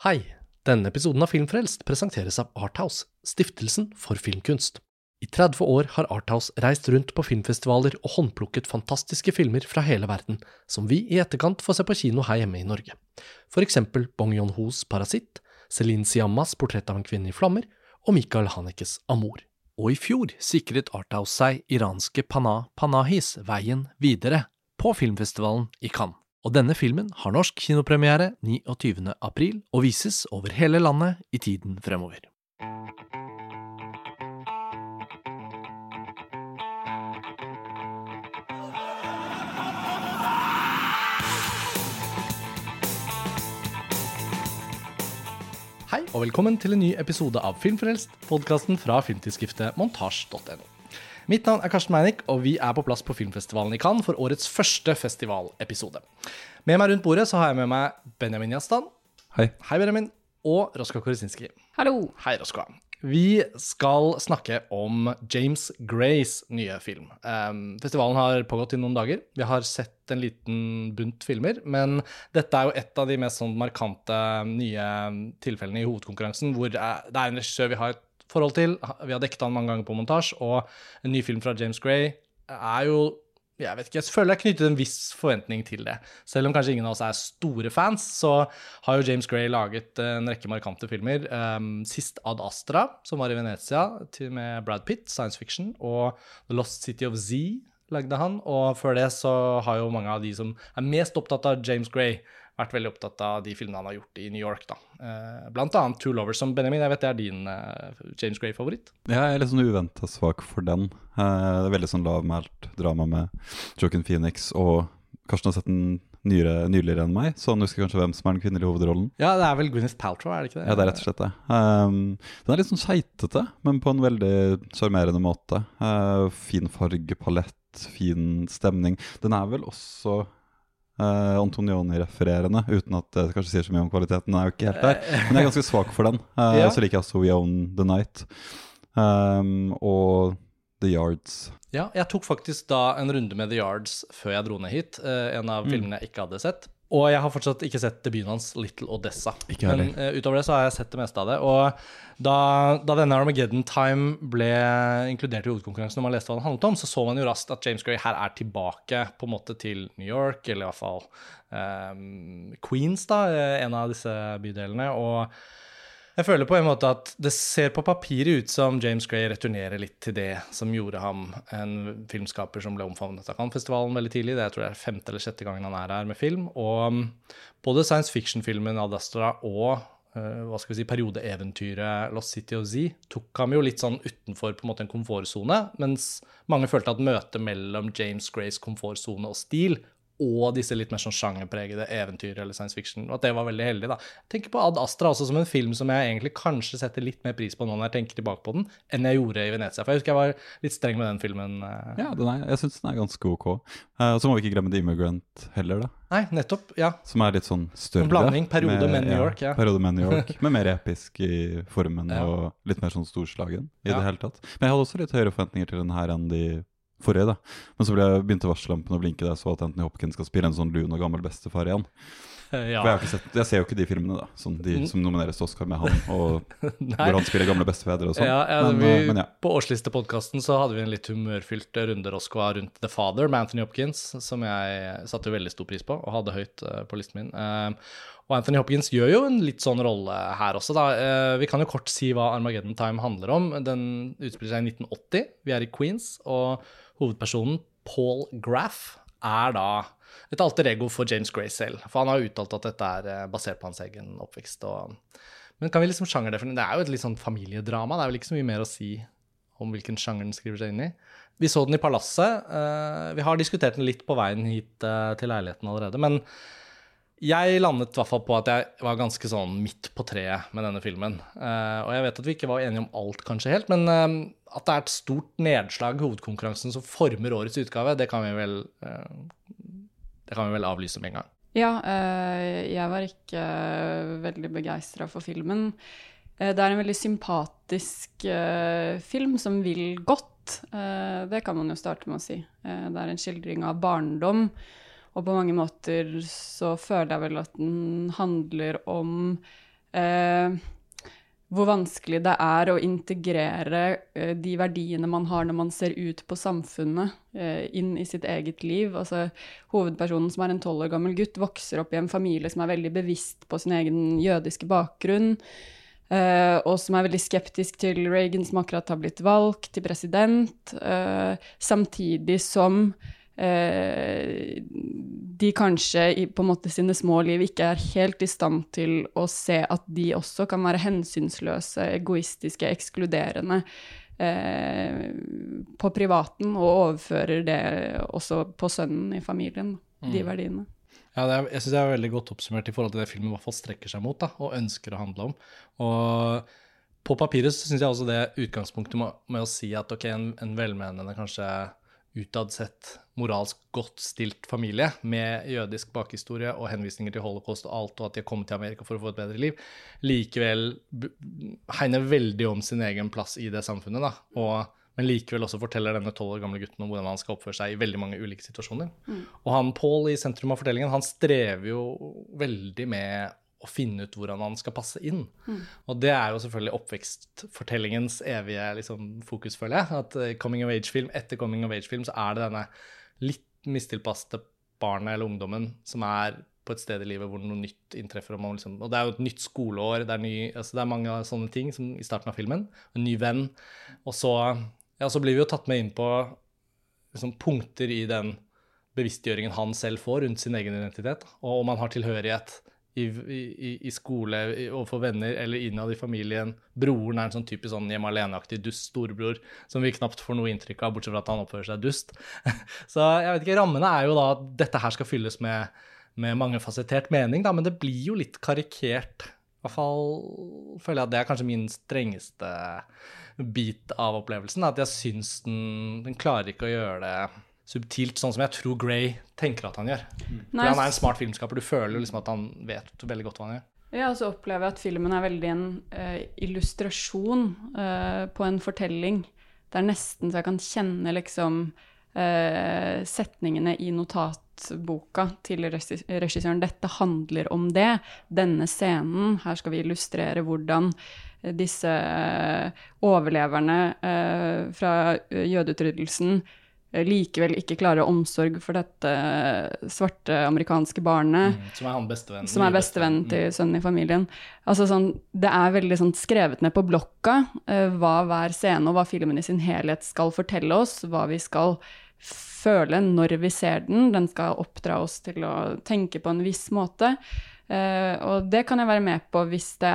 Hei! Denne episoden av Filmfrelst presenteres av Arthouse, stiftelsen for filmkunst. I 30 år har Arthouse reist rundt på filmfestivaler og håndplukket fantastiske filmer fra hele verden, som vi i etterkant får se på kino her hjemme i Norge. For eksempel Bong Yon-hos Parasitt, Celine Siammas Portrett av en kvinne i flammer og Michael Hanekes Amor. Og i fjor sikret Arthouse seg iranske Pana Panahis veien videre på filmfestivalen i Cannes. Og denne filmen har norsk kinopremiere 29. april og vises over hele landet i tiden fremover. Hei og velkommen til en ny episode av Filmfrelst, podkasten fra filmtidsskriftet montasj.no. Mitt navn er Karsten Meinick, og vi er på plass på filmfestivalen i Cannes for årets første festivalepisode. Med meg rundt bordet så har jeg med meg Benjamin Jastan. Hei. Hei, Benjamin. Og Roska Koresinski. Hallo. Hei, Roska. Vi skal snakke om James Grays nye film. Um, festivalen har pågått i noen dager. Vi har sett en liten bunt filmer, men dette er jo et av de mest sånn markante nye tilfellene i hovedkonkurransen hvor det er en regissør vi har et forhold til. Vi har dekket han mange ganger på montasje, og en ny film fra James Gray er jo jeg vet ikke, jeg føler jeg knyttet en viss forventning til det. Selv om kanskje ingen av oss er store fans, så har jo James Gray laget en rekke markante filmer. Um, sist Ad Astra, som var i Venezia, med Brad Pitt, science fiction, og The Lost City of Z lagde han. Og før det så har jo mange av de som er mest opptatt av James Gray, vært veldig opptatt av de filmene han har gjort i New York. da. Uh, blant annet Two Lovers, som Benjamin, jeg vet det er din uh, James Gray-favoritt. Ja, jeg er litt sånn uventa svak for den. Uh, det er veldig sånn lavmælt drama med Joaquin Phoenix, og Karsten har sett den nyere, nyligere enn meg, så han husker kanskje hvem som er den kvinnelige hovedrollen. Ja, det er vel Gwyneth Paltrow, er det ikke det? Ja, det er rett og slett det. Um, den er litt sånn skeitete, men på en veldig sjarmerende måte. fin fargepalett, fin stemning. Den er vel også Uh, Antonioni-refererende, uten at det kanskje sier så mye om kvaliteten. Den er jo ikke helt der, men jeg er ganske svak for den. Uh, ja. Så liker jeg også We Own The Night um, og The Yards. Ja, jeg tok faktisk da en runde med The Yards før jeg dro ned hit. Uh, en av mm. filmene jeg ikke hadde sett. Og jeg har fortsatt ikke sett debuten hans, Little Odessa. Men uh, utover det så har jeg sett det meste av det. Og da, da denne Armageddon Time ble inkludert i hovedkonkurransen, og man leste hva den handlet om, så så man jo raskt at James Gray her er tilbake på en måte til New York, eller i hvert fall um, Queens, da, en av disse bydelene. og jeg føler på en måte at det ser på papiret ut som James Gray returnerer litt til det som gjorde ham en filmskaper som ble omfavnet av Cannes-festivalen veldig tidlig. Det er, jeg tror jeg er femte eller sjette gangen han er her med film. Og um, både science fiction-filmen Ad Astra og uh, hva skal vi si, periodeeventyret Lost City of Z tok ham jo litt sånn utenfor på en måte en komfortsone, mens mange følte at møtet mellom James Grays komfortsone og stil og disse litt mer sånn sjangerpregede eventyr eller science fiction. Og at det var veldig heldig. da. Jeg tenker på Ad Astra også som en film som jeg egentlig kanskje setter litt mer pris på nå når jeg tenker tilbake på den, enn jeg gjorde i Venezia. For jeg husker jeg var litt streng med den filmen. Ja, Ja, er, jeg syns den er ganske ok. Uh, så må vi ikke glemme The Immigrant heller, da. Nei, nettopp, ja. Som er litt sånn større. En blanding. Periode med, med New York, ja. Periode med New York, Med mer episk i formen ja. og litt mer sånn storslagen i ja. det hele tatt. Men jeg hadde også litt høyere forventninger til den her enn de forrige. da. Men så ble jeg begynte varsellampene å blinke da jeg så at Anthony Hopkins skal spille en sånn lun og gammel bestefar igjen. Ja. For jeg, sett, jeg, ser jo ikke de filmene da, som, de mm. som nomineres til Oscar med han, og hvor han spiller gamle bestefedre og sånn. Ja, ja, men, vi, men, ja. På årslistepodkasten så hadde vi en litt humørfylt runde Roscoa rundt The Father med Anthony Hopkins, som jeg satte veldig stor pris på og hadde høyt uh, på listen min. Uh, og Anthony Hopkins gjør jo en litt sånn rolle her også, da. Vi kan jo kort si hva Armageddon Time handler om. Den utspiller seg i 1980. Vi er i Queens. og hovedpersonen, Paul Graff, er da et alter ego for James Gray selv. For han har uttalt at dette er eh, basert på hans egen oppvekst. Og, men kan vi liksom sjangerdefinere Det er jo et litt sånn familiedrama. Det er vel ikke så mye mer å si om hvilken sjanger den skriver seg inn i. Vi så den i Palasset. Uh, vi har diskutert den litt på veien hit uh, til leiligheten allerede. Men jeg landet i hvert fall på at jeg var ganske sånn midt på treet med denne filmen. Uh, og jeg vet at vi ikke var enige om alt kanskje helt, men uh, at det er et stort nedslag i hovedkonkurransen som former årets utgave, det kan vi vel, uh, kan vi vel avlyse med en gang. Ja, jeg var ikke veldig begeistra for filmen. det er en veldig sympatisk film som vil godt. det kan man jo starte med å si. det er en skildring av barndom og på mange måter så føler jeg vel at den handler om eh, hvor vanskelig det er å integrere eh, de verdiene man har når man ser ut på samfunnet, eh, inn i sitt eget liv. Altså, hovedpersonen, som er en tolv år gammel gutt, vokser opp i en familie som er veldig bevisst på sin egen jødiske bakgrunn. Uh, og som er veldig skeptisk til Reagan, som akkurat har blitt valgt til president. Uh, samtidig som de kanskje i på en måte sine små liv ikke er helt i stand til å se at de også kan være hensynsløse, egoistiske, ekskluderende på privaten, og overfører det også på sønnen i familien, de mm. verdiene. Ja, er, jeg syns det er veldig godt oppsummert i forhold til det filmen i hvert fall strekker seg mot da, og ønsker å handle om. Og på papiret så syns jeg også det utgangspunktet med, med, å si at ok, en, en velmenende, kanskje utad sett moralsk godt stilt familie med jødisk bakhistorie og henvisninger til holocaust og alt, og at de har kommet til Amerika for å få et bedre liv, likevel hegner veldig om sin egen plass i det samfunnet. da, og men likevel også forteller denne tolv år gamle gutten om hvordan han skal oppføre seg i veldig mange ulike situasjoner. Mm. Og han Paul i sentrum av fortellingen, han strever jo veldig med å finne ut hvordan han skal passe inn. Mm. Og det er jo selvfølgelig oppvekstfortellingens evige liksom, fokus, føler jeg. At uh, coming of age-film etter coming of age-film så er det denne litt mistilpaste barnet eller ungdommen som er på et sted i livet hvor noe nytt inntreffer. Og, liksom, og det er jo et nytt skoleår, det er, ny, altså det er mange sånne ting som i starten av filmen. En ny venn. Og så ja, så blir vi jo tatt med inn på liksom, punkter i den bevisstgjøringen han selv får rundt sin egen identitet. Og om han har tilhørighet i, i, i skole overfor venner eller innad i familien. Broren er en sånn typisk sånn hjemme alene-aktig dust storebror som vi knapt får noe inntrykk av, bortsett fra at han oppfører seg dust. så jeg vet ikke, rammene er jo da at dette her skal fylles med, med mangefasettert mening, da, men det blir jo litt karikert. I hvert fall føler jeg at det er kanskje min strengeste bit av opplevelsen. At jeg syns den, den klarer ikke å gjøre det subtilt, sånn som jeg tror Gray tenker at han gjør. Mm. For han er en smart filmskaper. Du føler liksom at han vet veldig godt hva han gjør. Ja, og så opplever jeg at filmen er veldig en uh, illustrasjon uh, på en fortelling. Det er nesten så jeg kan kjenne liksom uh, setningene i notatboka til regissøren. Dette handler om det. Denne scenen. Her skal vi illustrere hvordan disse overleverne fra jødeutryddelsen likevel ikke klarer omsorg for dette svarte amerikanske barnet. Mm, som er han bestevenn. Som er bestevennen til mm. sønnen i familien. Altså sånn, det er veldig sånn skrevet ned på blokka uh, hva hver scene og hva filmen i sin helhet skal fortelle oss, hva vi skal føle når vi ser den. Den skal oppdra oss til å tenke på en viss måte. Uh, og det kan jeg være med på hvis det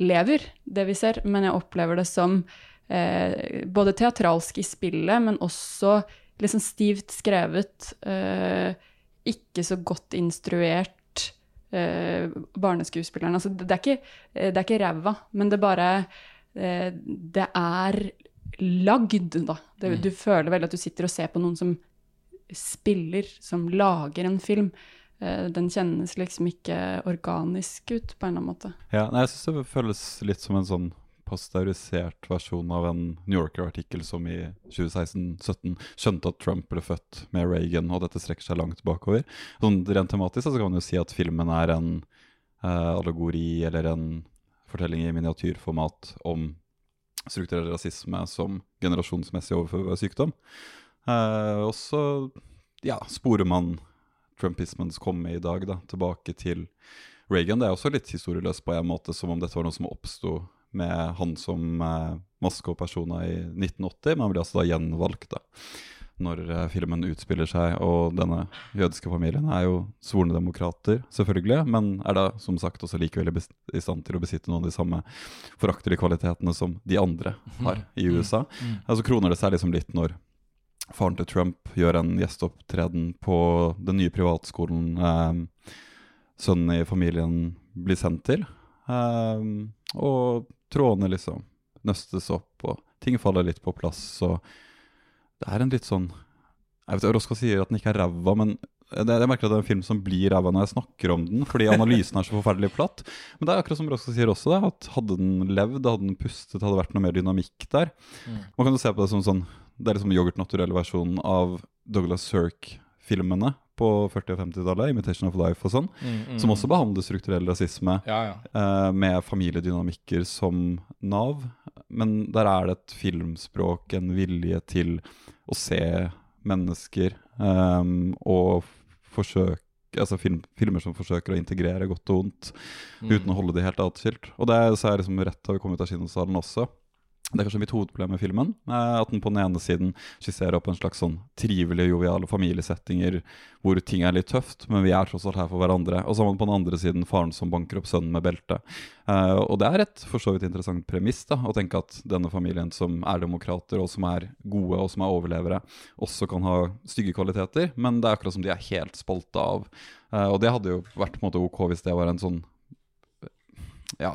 lever, det vi ser, men jeg opplever det som eh, både teatralsk i spillet, men også liksom stivt skrevet, eh, ikke så godt instruert eh, barneskuespilleren. Altså, det, er ikke, eh, det er ikke ræva, men det bare eh, Det er lagd, da. Det, mm. Du føler vel at du sitter og ser på noen som spiller, som lager en film. Eh, den kjennes liksom ikke organisk ut, på en eller annen måte. Ja, nei, jeg syns det føles litt som en sånn pasteurisert versjon av en New Yorker-artikkel som i 2016-17 skjønte at Trump ble født med Reagan, og dette strekker seg langt bakover. Sånn Rent tematisk så kan man jo si at filmen er en uh, allegori eller en fortelling i miniatyrformat om strukturell rasisme som generasjonsmessig overførbar sykdom. Uh, og så ja, sporer man trumpismens komme i dag, da, tilbake til Reagan. Det er også litt historieløst på en måte, som om dette var noe som oppsto med han som eh, maske og persona i 1980, men han blir altså da gjenvalgt da, når eh, filmen utspiller seg. Og denne jødiske familien er jo svorne demokrater, selvfølgelig, men er da som sagt også likevel i stand til å besitte noen av de samme foraktelige kvalitetene som de andre har i mm. USA. Mm. Altså kroner det seg liksom litt når faren til Trump gjør en gjesteopptreden på den nye privatskolen eh, sønnen i familien blir sendt til. Eh, og trådene liksom nøstes opp, og ting faller litt på plass. Så det er en litt sånn Jeg vet Roska sier at den ikke er ræva, men det, jeg merker at det er en film som blir ræva når jeg snakker om den, fordi analysen er så forferdelig platt. Men det er akkurat som Roska sier også, at hadde den levd, hadde den pustet, hadde det vært noe mer dynamikk der. Mm. Man kan jo se på det som sånn det er liksom yoghurt versjonen av Douglas Sirk filmene på 40- og 50-tallet, 'Imitation of Life' og sånn, Mm, mm. som også behandler strukturell rasisme Ja, ja. eh, med familiedynamikker som nav. Men der er det et filmspråk, en vilje til å se mennesker eh, og forsøke Altså film, filmer som forsøker å integrere godt og vondt uten å holde de helt atskilt. Og det er- så er liksom rett da vi kom ut av kinosalen også. Det er kanskje mitt hovedproblem med filmen. eh, At den på den ene siden skisserer opp en slags sånn trivelige, joviale familiesettinger hvor ting er litt tøft, men vi er tross alt her for hverandre. Og så har man på den andre siden faren som banker opp sønnen med belte. Eh, og det er et for så vidt interessant premiss da, å tenke at denne familien som er demokrater, og som er gode og som er overlevere, også kan ha stygge kvaliteter, men det er akkurat som de er helt spalta av. Eh, og det hadde jo vært på en måte ok hvis det var en sånn ja,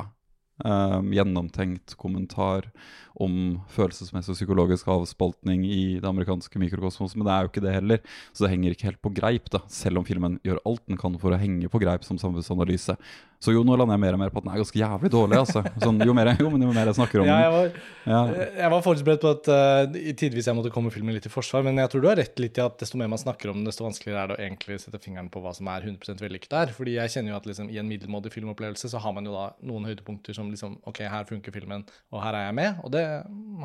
um, gjennomtenkt kommentar om følelsesmessig og psykologisk avspaltning i det amerikanske mikrokosmos, men det er jo ikke det heller. Så det henger ikke helt på greip, da, selv om filmen gjør alt den kan for å henge på greip som samfunnsanalyse. Så jo, nå lander jeg mer og mer på at den er ganske jævlig dårlig, altså. Sånn, jo, mer, jo, men jo mer jeg snakker om Ja, jeg den. var, Ja. jeg var forberedt på at uh, i tidvis jeg måtte komme filmen litt i forsvar, men jeg tror du har rett litt i at desto mer man snakker om den, desto vanskeligere er det å egentlig sette fingeren på hva som er 100% vellykket der. Fordi jeg kjenner jo at liksom, i en middelmådig filmopplevelse så har man jo da noen høydepunkter som liksom OK, her funker filmen, og her er jeg med. Og det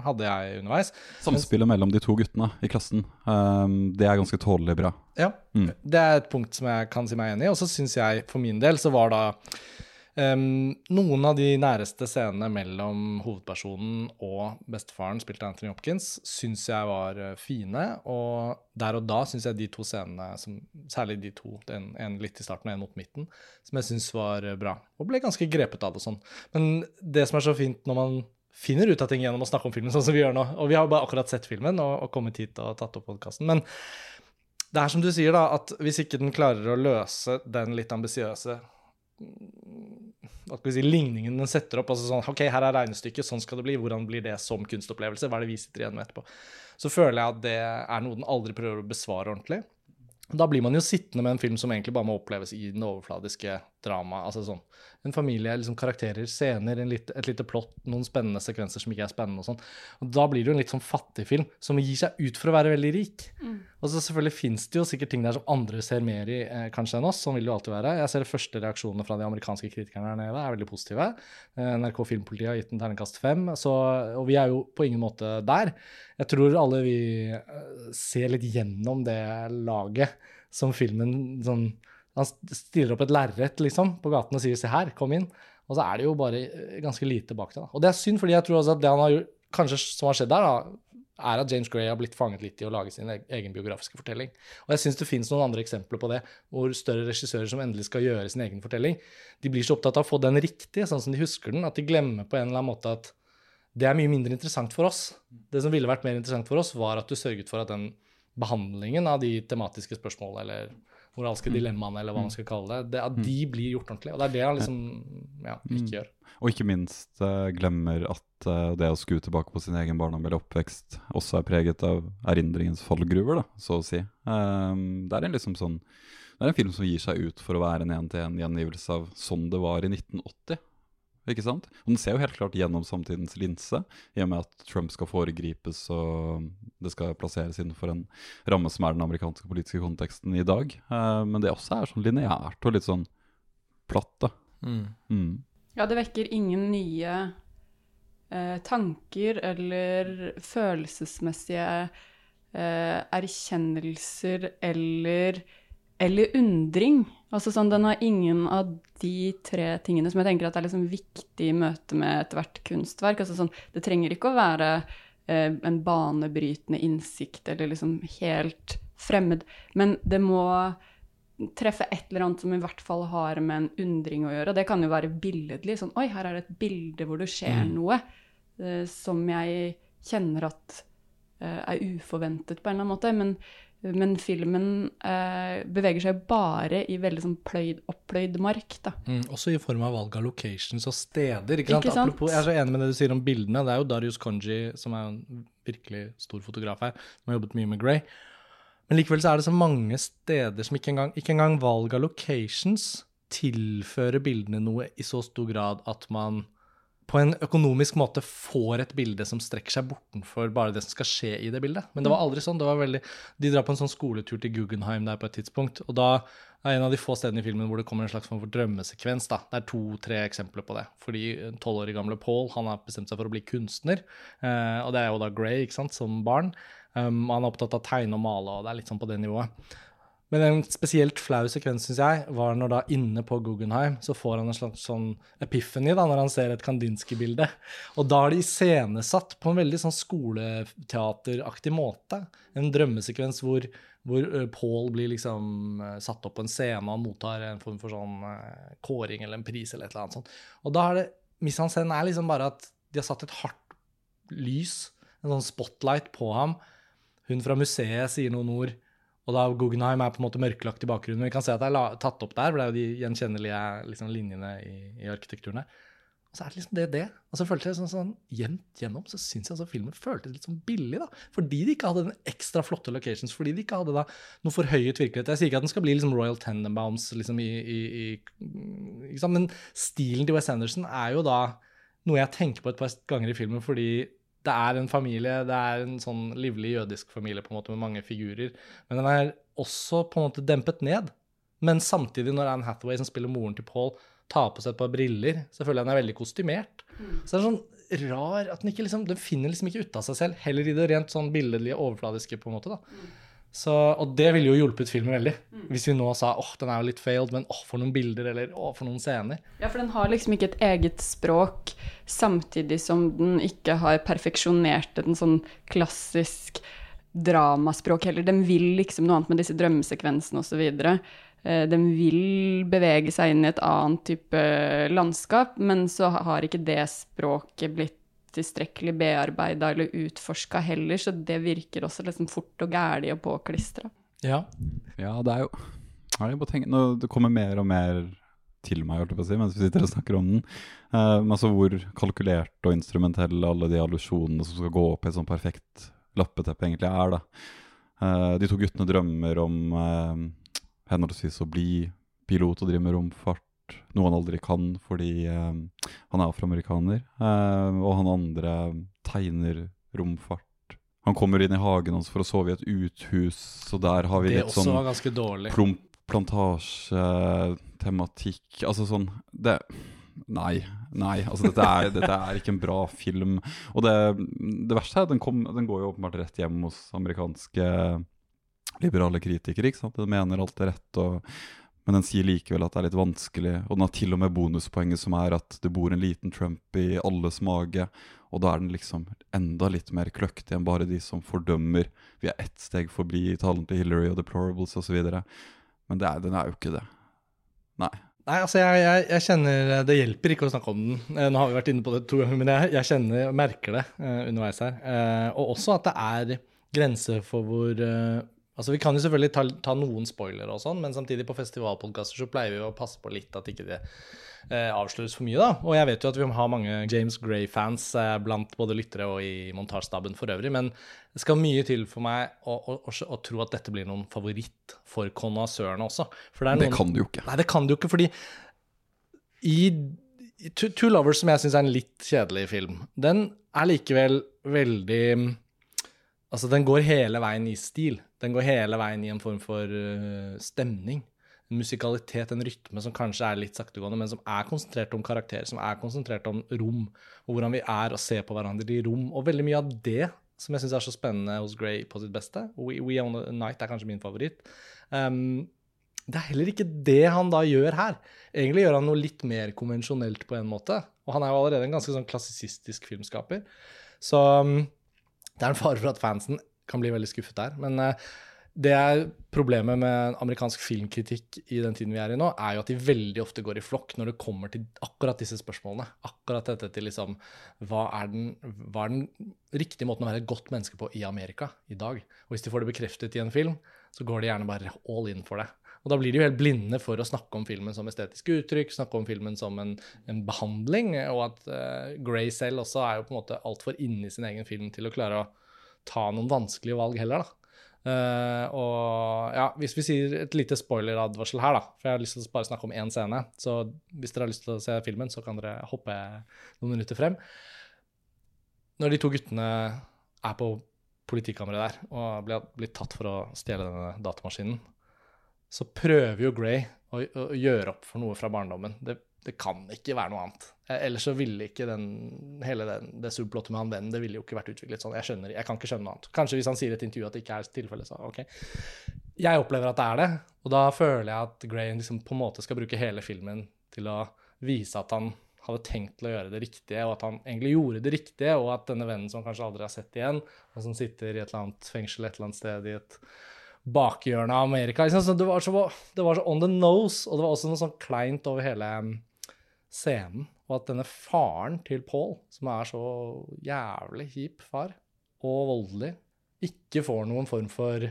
hadde jeg underveis. Samspillet mellom de to guttene i klassen, um, det er ganske tålelig bra. Ja, Mm. det er et punkt som jeg kan si meg enig i. Og så syns jeg for min del så var da um, noen av de næreste scenene mellom hovedpersonen og bestefaren, spilt av Anthony Hopkins, syns jeg var eh, fine. Og der og da syns jeg de to scenene, som, særlig de to, den en litt i starten og en mot midten, som jeg syns var eh, bra. Og ble ganske grepet av det og sånn. Men det som er så fint når man finner ut av ting gjennom å snakke om filmen, sånn som vi gjør nå. Og vi har bare akkurat sett filmen og, og kommet hit og tatt opp podkasten. Men det er som du sier, da, at hvis ikke den klarer å løse den litt ambisiøse si, ligningen den setter opp, altså sånn OK, her er regnestykket, sånn skal det bli. Hvordan blir det som kunstopplevelse? Hva er det vi sitter igjen med etterpå? Så føler jeg at det er noe den aldri prøver å besvare ordentlig. Da blir man jo sittende med en film som egentlig bare må oppleves i den overfladiske dramaet. Altså sånn en familie, liksom karakterer, scener, en litt, et lite plott, noen spennende sekvenser som ikke er spennende og sånn. Og da blir det jo en litt sånn fattig film som gir seg ut for å være veldig rik. Og så selvfølgelig fins det jo sikkert ting der som andre ser mer i eh, kanskje enn oss. Sånn vil det jo alltid være. Jeg ser de første reaksjonene fra de amerikanske kritikerne her nede er veldig positive. Eh, NRK Filmpolitiet har gitt en terningkast fem, så, og vi er jo på ingen måte der. Jeg tror alle vi eh, ser litt gjennom det laget som filmen sånn Han stiller opp et lerret liksom, på gaten og sier 'se her, kom inn'. Og så er det jo bare eh, ganske lite bak det. Og det er synd, fordi jeg tror også at det han har gjort, kanskje som har skjedd der, da, er at James Gray har blitt fanget litt i å lage sin e- egen biografiske fortelling. Og jeg syns det fins noen andre eksempler på det, hvor større regissører som endelig skal gjøre sin egen fortelling, de blir så opptatt av å få den riktig, sånn som de husker den, at de glemmer på en eller annen måte at det er mye mindre interessant for oss. Det som ville vært mer interessant for oss, var at du sørget for at den behandlingen av de tematiske spørsmålene, eller moralske dilemmaene, eller hva man skal kalle det, det at de blir gjort ordentlig. Og det er det han liksom ja, ikke gjør. Og ikke minst uh, glemmer at uh, det å skue tilbake på sin egen barndom eller oppvekst også er preget av erindringens fallgruver, da, så å si. Um, det er en liksom sånn Det er en film som gir seg ut for å være en én-til-én-gjengivelse av sånn det var i 1980. Ikke sant? Og den ser jo helt klart gjennom samtidens linse, i og med at Trump skal foregripes og det skal plasseres innenfor en ramme som er den amerikanske politiske konteksten i dag. Eh, men det også er sånn lineært og litt sånn platt, da. Mm. Ja, det vekker ingen nye eh, tanker eller følelsesmessige eh, erkjennelser eller, eller undring. Altså sånn, Den har ingen av de tre tingene som jeg tenker at er liksom viktig i møte med ethvert kunstverk. Altså sånn, det trenger ikke å være eh, en banebrytende innsikt eller liksom helt fremmed, men det må treffe et eller annet som i hvert fall har med en undring å gjøre. Det kan jo være billedlig. Sånn Oi, her er det et bilde hvor det skjer noe eh, som jeg kjenner at er uforventet på en eller annen måte. Men, men filmen eh, beveger seg bare i veldig sånn pløyd, oppløyd mark, da. Mm, også i form av valg av locations og steder. Ikke sant? Ikke sant? Apropos, jeg er så enig med det du sier om bildene. Det er jo Darius Konji, som er en virkelig stor fotograf her, som har jobbet mye med Grey. Men likevel så er det så mange steder som ikke engang, ikke engang valg av locations tilfører bildene noe i så stor grad at man på en økonomisk måte får et bilde som strekker seg bortenfor bare det som skal skje i det bildet. Men det var aldri sånn. det var veldig, De drar på en sånn skoletur til Guggenheim der på et tidspunkt. og da er en av de få stedene i filmen hvor det kommer en slags form for drømmesekvens. da. Det er to-tre eksempler på det. Fordi tolv år gamle Paul han har bestemt seg for å bli kunstner. Eh, og det er jo da Grey ikke sant, som barn. Um, han er opptatt av å tegne og male, og det er litt sånn på det nivået. Men en spesielt flau sekvens, synes jeg, var når da inne på Guggenheim så får han en slags sånn epiphany da, når han ser et Kandinsky-bilde. Og da er det iscenesatt på en veldig sånn skoleteateraktig måte en drømmesekvens hvor, hvor Paul blir liksom satt opp på en scene og mottar en form for sånn kåring eller en pris eller et eller annet sånt. Og da er det Misanscenen er liksom bare at de har satt et hardt lys, en sånn spotlight, på ham. Hun fra museet sier noen ord. Og da Guggenheim er på en måte mørkelagt i bakgrunnen. Vi kan se at det er tatt opp der, for det er jo de gjenkjennelige liksom, linjene i, i arkitekturen her. Og så er det liksom det det. Og så føltes det sånn, sånn jevnt gjennom så syns jeg altså filmen føltes litt sånn billig, da. Fordi de ikke hadde den ekstra flotte locations. Fordi de ikke hadde da noe forhøyet virkelighet. Jeg sier ikke at den skal bli liksom Royal Tenenbaums liksom i, i, i Men stilen til West Anderson er jo da noe jeg tenker på et par ganger i filmen fordi det er en familie, det er en sånn livlig jødisk familie på en måte med mange figurer. Men den er også på en måte dempet ned. Men samtidig, når Anne Hathaway, som spiller moren til Paul, tar på seg et par briller, så føler jeg den er veldig kostymert. Mm. Så det er sånn rar at den ikke liksom, den finner liksom ikke ut av seg selv, heller i det rent sånn billedlige, overfladiske, på en måte. da. Så, og det ville jo hjulpet filmen veldig. Hvis vi nå sa åh, den er jo litt failed, men åh, for noen bilder, eller åh, for noen scener. Ja, for den har liksom ikke et eget språk, samtidig som den ikke har perfeksjonert en sånn klassisk dramaspråk heller. Den vil liksom noe annet med disse drømmesekvensene osv. Eh, den vil bevege seg inn i et annet type landskap, men så har ikke det språket blitt tilstrekkelig bearbeida eller utforska heller, så det virker også liksom fort og gæli og påklistra. Ja. ja, det er jo jeg bare nå, Det kommer mer og mer til meg holdt jeg på å si, mens vi sitter og snakker om den. Uh, altså Hvor kalkulert og instrumentell alle de allusjonene som skal gå opp i et sånn perfekt lappeteppe, egentlig er. da. Uh, de to guttene drømmer om uh, henholdsvis å bli pilot og drive med romfart noe han aldri kan fordi eh, han er afroamerikaner. Eh, og han andre tegner romfart. Han kommer inn i hagen hans for å sove i et uthus, så der har vi litt sånn plom, plantasjetematikk Altså sånn det, Nei. Nei. altså dette er, dette er, ikke en bra film. Og det, det verste er at den, kom, den går jo åpenbart rett hjem hos amerikanske liberale kritikere. ikke sant? De mener alt er rett. og men den sier likevel at det er litt vanskelig, og den har til og med bonuspoenget som er at det bor en liten Trump i alles mage, og da er den liksom enda litt mer kløktig enn bare de som fordømmer. Vi er ett steg forbi talen til Hillary og Deplorables osv. Men det er, den er jo ikke det. Nei. Nei, altså jeg, jeg, jeg, kjenner Det hjelper ikke å snakke om den. Eh, nå har vi vært inne på det to ganger, men jeg, jeg kjenner merker det uh, underveis her. Uh, og også at det er grenser for hvor uh, Altså, Vi kan jo selvfølgelig ta, ta noen spoilere, og sånn, men samtidig på festivalpodkaster så pleier vi å passe på litt at ikke det eh, avsløres for mye. da. Og jeg vet jo at vi har mange James Gray-fans eh, blant både lyttere og i montasjestaben for øvrig, men det skal mye til for meg å, å, å, å tro at dette blir noen favoritt for konnoissørene også. For det, noen, det kan du jo ikke. Nei, det kan du jo ikke, fordi i Two Lovers, som jeg syns er en litt kjedelig film, den er likevel veldig Altså, den går hele veien i stil. Den går hele veien i en form for uh, stemning. En musikalitet, en rytme som kanskje er litt saktegående, men som er konsentrert om karakterer, som er konsentrert om rom, og hvordan vi er og ser på hverandre i rom. Og veldig mye av det som jeg syns er så spennende hos Grey på sitt beste. We, We Own a Night er kanskje min favoritt. Um, det er heller ikke det han da gjør her. Egentlig gjør han noe litt mer konvensjonelt på en måte. Og han er jo allerede en ganske sånn klassisistisk filmskaper. Så um, det er en fare for at fansen kan bli veldig skuffet der. Men uh, det er problemet med amerikansk filmkritikk i den tiden vi er i nå, er jo at de veldig ofte går i flokk når det kommer til akkurat disse spørsmålene. Akkurat dette til liksom hva er, den, hva er den riktige måten å være et godt menneske på i Amerika i dag? Og hvis de får det bekreftet i en film, så går de gjerne bare all in for det. Og da blir de jo helt blinde for å snakke om filmen som estetisk uttrykk, snakke om filmen som en, en behandling, og at uh, Grey selv også er jo på en måte altfor inni sin egen film til å klare å ta noen vanskelige valg heller, da. Uh, og ja, hvis vi sier et lite spoileradvarsel her, da, for jeg har lyst til å bare snakke om én scene, så hvis dere har lyst til å se filmen, så kan dere hoppe noen minutter frem. Når de to guttene er på politikammeret der og blir, blir tatt for å stjele denne datamaskinen, så prøver jo Grey å, å, gjøre opp for noe fra barndommen. Det, det kan ikke være noe annet. Eh, ellers så ville ikke den, hele den, det subplottet med han vennen det ville jo ikke vært utviklet sånn. Jeg skjønner, jeg kan ikke skjønne noe annet. Kanskje hvis han sier i et intervju at det ikke er tilfellet, så OK. Jeg opplever at det er det, og da føler jeg at Gray liksom på en måte skal bruke hele filmen til å vise at han hadde tenkt til å gjøre det riktige, og at han egentlig gjorde det riktige, og at denne vennen som han kanskje aldri har sett igjen, og som sitter i et eller annet fengsel et eller annet sted i et bakhjørne av Amerika liksom. det, var så, det, var så, on the nose, og det var også noe sånn kleint over hele scenen. Og at denne faren til Paul, som er så jævlig kjip far, og voldelig, ikke får noen form for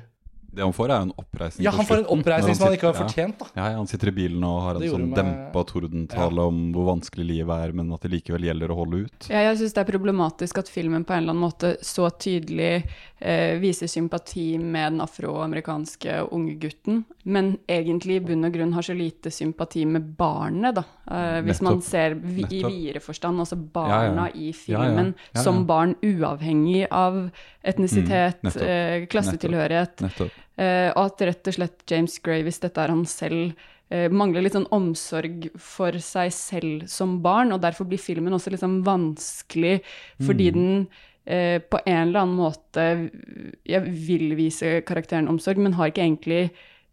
det han får, er jo en oppreisning. Ja, han får en oppreisning som han ikke har fortjent. da. Ja, Han sitter i bilen og har en sånn med... dempa tordentale ja. om hvor vanskelig livet er, men at det likevel gjelder å holde ut. Ja, jeg syns det er problematisk at filmen på en eller annen måte så tydelig eh, viser sympati med den afroamerikanske unge gutten, men egentlig i bunn og grunn har så lite sympati med barnet, da. Eh, hvis Nettopp. man ser vi, i videre forstand, altså barna ja, i filmen som barn uavhengig av etnisitet, mm, eh, klassetilhørighet. Nettopp. Uh, og at rett og slett James Gray, hvis dette er han selv, uh, mangler litt sånn omsorg for seg selv som barn, og derfor blir filmen også litt sånn vanskelig fordi mm. den eh, på en eller annen måte Jeg vil vise karakteren omsorg, men har ikke egentlig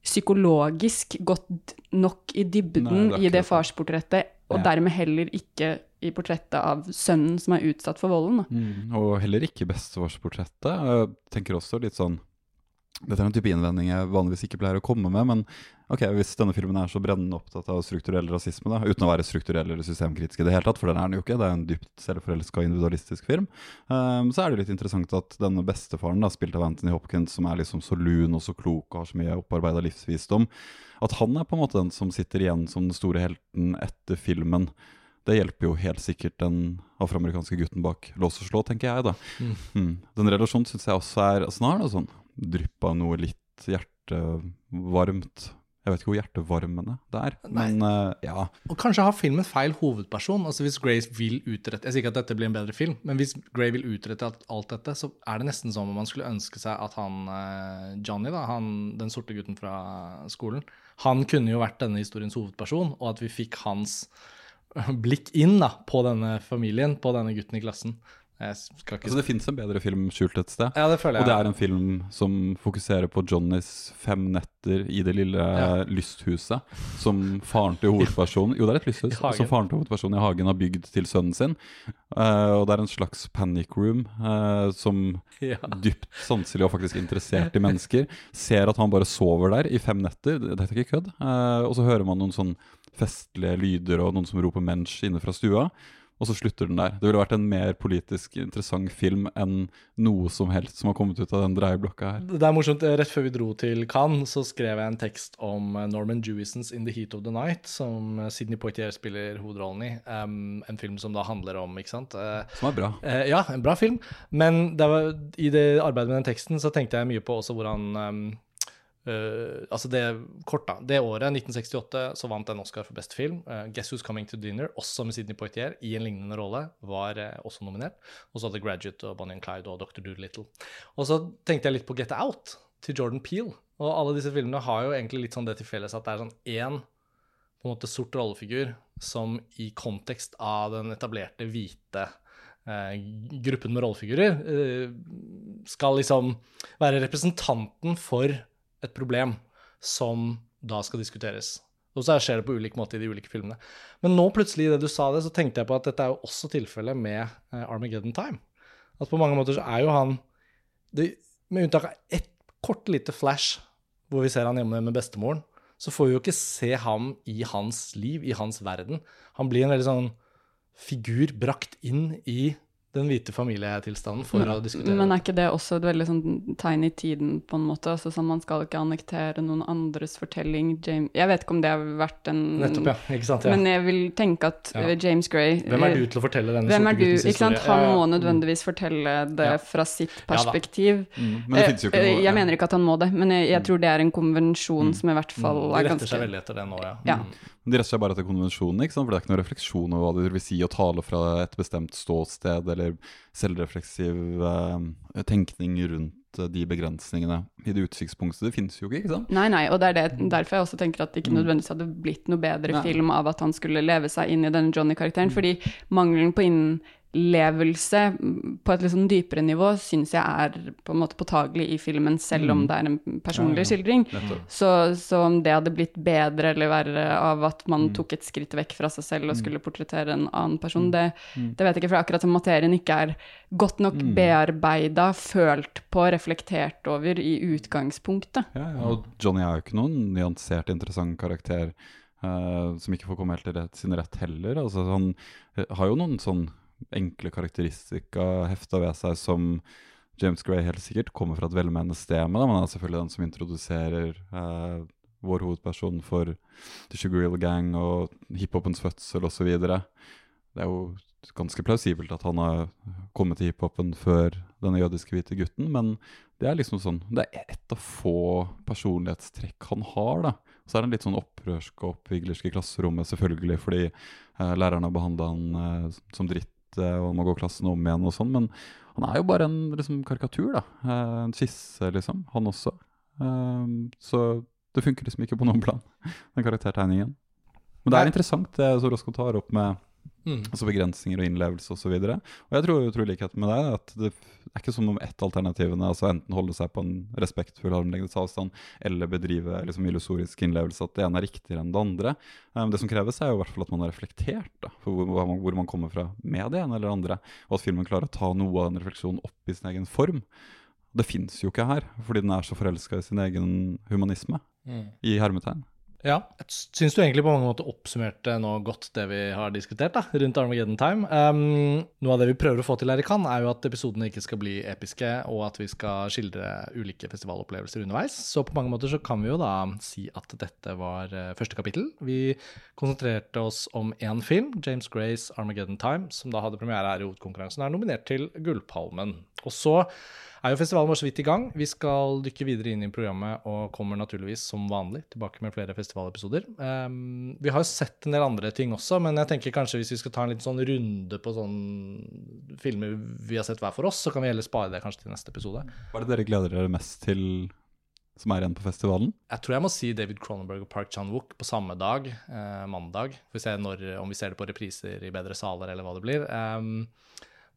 psykologisk gått nok i dybden Nei, det i det farsportrettet, og ja. dermed heller ikke i portrettet av sønnen som er utsatt for volden. Mm, og heller ikke bestefarsportrettet. Jeg tenker også litt sånn dette er en type innvending jeg vanligvis ikke pleier å komme med, men ok, hvis denne filmen er så brennende opptatt av strukturell rasisme, da, uten å være strukturell eller systemkritisk i det hele tatt, for den er den jo ikke, det er en dypt selvforelska individualistisk film, um, så er det litt interessant at denne bestefaren, da, spilt av Anthony Hopkins, som er liksom så lun og så klok og har så mye opparbeida livsvisdom, at han er på en måte den som sitter igjen som den store helten etter filmen. Det hjelper jo helt sikkert den afroamerikanske gutten bak lås og slå, tenker jeg, da. Mm. Mm. Den relasjonen syns jeg også er altså, Nå er det sånn drypp av noe litt hjertevarmt. Jeg vet ikke hvor hjertevarmende det er, Nei. men uh, ja. Og kanskje har filmen feil hovedperson. Altså Hvis Grace vil utrette Jeg sier ikke at dette blir en bedre film, men hvis Gray vil utrette alt dette, så er det nesten som om man skulle ønske seg at han uh, Johnny, da, han, den sorte gutten fra skolen, han kunne jo vært denne historiens hovedperson, og at vi fikk hans blikk inn da, på denne familien, på denne gutten i klassen. Ikke... Altså Det fins en bedre film skjult et sted. Ja, det føler jeg. Og det er en film som fokuserer på Johnnys fem netter i det lille ja. lysthuset som faren til hovedpersonen Jo, det er et lysthus. Som faren til hovedpersonen i hagen har bygd til sønnen sin. Uh, og det er en slags panic room uh, som ja. dypt sanselig og faktisk interessert i mennesker ser at han bare sover der i fem netter. Det er ikke kødd. Uh, og så hører man noen sånn festlige lyder og noen som roper 'mensch' inne fra stua og så slutter den der. Det ville vært en mer politisk interessant film enn noe som helst som har kommet ut av den dreieblokka her. Det er morsomt. Rett før vi dro til Cannes, så skrev jeg en tekst om eh, Norman Jewisons 'In the Heat of the Night', som eh, Sidney Poitier spiller hovedrollen i. Um, en film som da handler om ikke sant? Uh, som er bra. Uh, ja, en bra film. Men det var, i det arbeidet med den teksten så tenkte jeg mye på også hvordan um, Uh, altså det, kort da, det året, 1968, så vant en Oscar for beste film. Uh, 'Guess Who's Coming to Dinner', også med Sidney Poitier, i en lignende rolle, var uh, også nominert. Og så hadde 'Graduate' og 'Bonnie and Clyde' og 'Dr. Doolittle'. Og så tenkte jeg litt på 'Get Out' til Jordan Peel. Og alle disse filmene har jo egentlig litt sånn det til felles at det er sånn én på en måte sort rollefigur som i kontekst av den etablerte hvite gruppen med rollefigurer skal liksom være representanten for et problem som da skal diskuteres. Og så skjer det på ulik måte i de ulike filmene. Men nå plutselig, i det du sa det, så tenkte jeg på at dette er jo også tilfellet med uh, Armageddon Time. At på mange måter så er jo han det, Med unntak av ett kort lite flash hvor vi ser han hjemme med bestemoren, så får vi jo ikke se ham i hans liv, i hans verden. Han blir en veldig sånn figur brakt inn i den hvite familietilstanden for men, å diskutere. Men er ikke det også et veldig sånn tegn i tiden, på en måte? Altså sånn Man skal ikke annektere noen andres fortelling. James, jeg vet ikke om det har vært en Nettopp, ja. Ikke sant, ja. Men jeg vil tenke at ja. James Gray Hvem er du til å fortelle denne Hvem er du? Ikke sant? Han må nødvendigvis fortelle det fra sitt perspektiv. Mm. Men det finnes jo ikke noe Jeg mener ikke at han må det, men jeg, jeg tror det er en konvensjon mm. som i hvert fall mm. er ganske De retter seg veldig etter det nå, ja. De retter seg bare etter konvensjonen, ikke sant? for det er ikke noen refleksjon over hva det vil si å tale fra et bestemt ståsted, eller selvrefleksiv eh, tenkning rundt uh, de begrensningene i det utsiktspunktet. Det finnes jo ikke, ikke sant? Nei, nei, og det er det, derfor jeg også tenker at det ikke mm. nødvendigvis hadde blitt noe bedre nei. film av at han skulle leve seg inn i denne Johnny-karakteren, mm. fordi mangelen på innen levelse på et litt sånn dypere nivå syns jeg er på en måte påtagelig i filmen, selv om mm. det er en personlig skildring. Så, så, om det hadde blitt bedre eller verre av at man mm. tok et skritt vekk fra seg selv og mm. skulle portrettere en annen person, det, det vet jeg ikke, for akkurat som materien ikke er godt nok mm. bearbeida, følt på, reflektert over i utgangspunktet. Ja, ja, og Johnny er jo ikke noen nyansert, interessant karakter. Uh, som ikke får komme helt til rett, sin rett heller. Altså, han uh, har jo noen sånn enkle karakteristika hefta ved seg som James Gray helt sikkert kommer fra et velmenende sted. Men han er selvfølgelig den som introduserer eh, vår hovedperson for The Sugar Real Gang og hiphopens fødsel osv. Det er jo ganske plausibelt at han har kommet til hiphopen før denne jødiske hvite gutten, men det er liksom sånn, det er ett av få personlighetstrekk han har. da. Så er han litt sånn opprørsk og oppviglersk i klasserommet, selvfølgelig fordi eh, læreren har behandla han eh, som dritt og han må gå klassen om igjen og sånn. Men han er jo bare en liksom, karikatur, da. Eh, en skisse, liksom. Han også. Eh, så det funker liksom ikke på noen plan, den karaktertegningen. Men det er interessant det Sorosko tar opp med Mm. Altså begrensninger og innlevelse osv. Og, og jeg tror, tror likheten med deg at det er ikke som om ett alternativene altså enten holde seg på en respektfull armlengdes avstand eller bedrive liksom, illusorisk innlevelse, at det ene er riktigere enn det andre. Um, det som kreves, er jo i hvert fall at man har reflektert da, for hvor, hvor man kommer fra med det ene eller det andre, og at filmen klarer å ta noe av den refleksjonen opp i sin egen form. Det fins jo ikke her, fordi den er så forelska i sin egen humanisme, mm. i hermetegn. Ja, jeg syns du egentlig på mange måter oppsummerte nå godt det vi har diskutert da, rundt Armageddon Time. Um, noe av det vi prøver å få til her i Cannes, er jo at episodene ikke skal bli episke, og at vi skal skildre ulike festivalopplevelser underveis. Så på mange måter så kan vi jo da si at dette var uh, første kapittel. Vi konsentrerte oss om én film, James Grays Armageddon Time, som da hadde premiere her i hovedkonkurransen, er nominert til Gullpalmen. Og så er jo festivalen vår så vidt i gang. Vi skal dykke videre inn i programmet og kommer naturligvis som vanlig tilbake med flere festivalepisoder. Um, vi har jo sett en del andre ting også, men jeg tenker kanskje hvis vi skal ta en liten sånn runde på sånne filmer vi har sett hver for oss, så kan vi heller spare det kanskje til neste episode. Hva er det dere gleder dere mest til som er igjen på festivalen? Jeg tror jeg må si David Cronenberg og Park Chan-wook på samme dag, eh, mandag. Får vi se når, om vi ser det på repriser i bedre saler eller hva det blir. Um,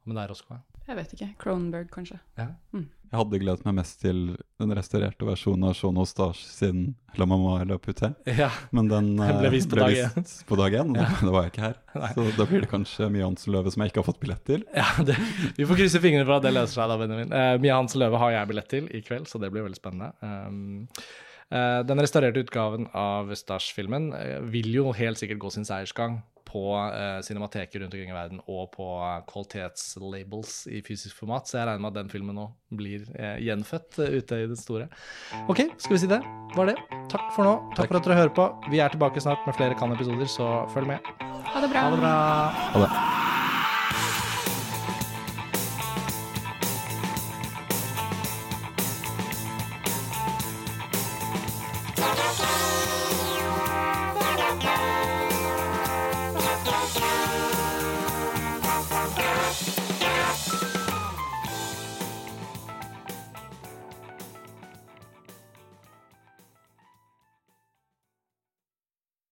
men det er også jeg vet ikke. Cronenberg, kanskje. Ja. Mm. Jeg hadde gledet meg mest til den restaurerte versjonen av Jean Eustache sin La Mama La Puté. Ja. Men den, den ble vist på ble dag én. På dag én, ja. da var jeg ikke her. Nei. Så da blir det kanskje Mia Hansen Løve som jeg ikke har fått billett til. Ja, det, Vi får krysse fingrene for at det løser seg, da, Benjamin. Uh, Mia Hansen Løve har jeg billett til i kveld, så det blir veldig spennende. Um, uh, den restaurerte utgaven av Stasj-filmen uh, vil jo helt sikkert gå sin seiersgang på uh, cinemateker rundt omkring i verden og på kvalitetslabels i fysisk format. Så jeg regner med at den filmen nå blir uh, gjenfødt uh, ute i det store. OK, skal vi si det? Var det. Takk for nå. Takk, Takk. for at dere hører på. Vi er tilbake snart med flere Kan-episoder, så følg med. Ha det bra. Ha det bra. Ha det.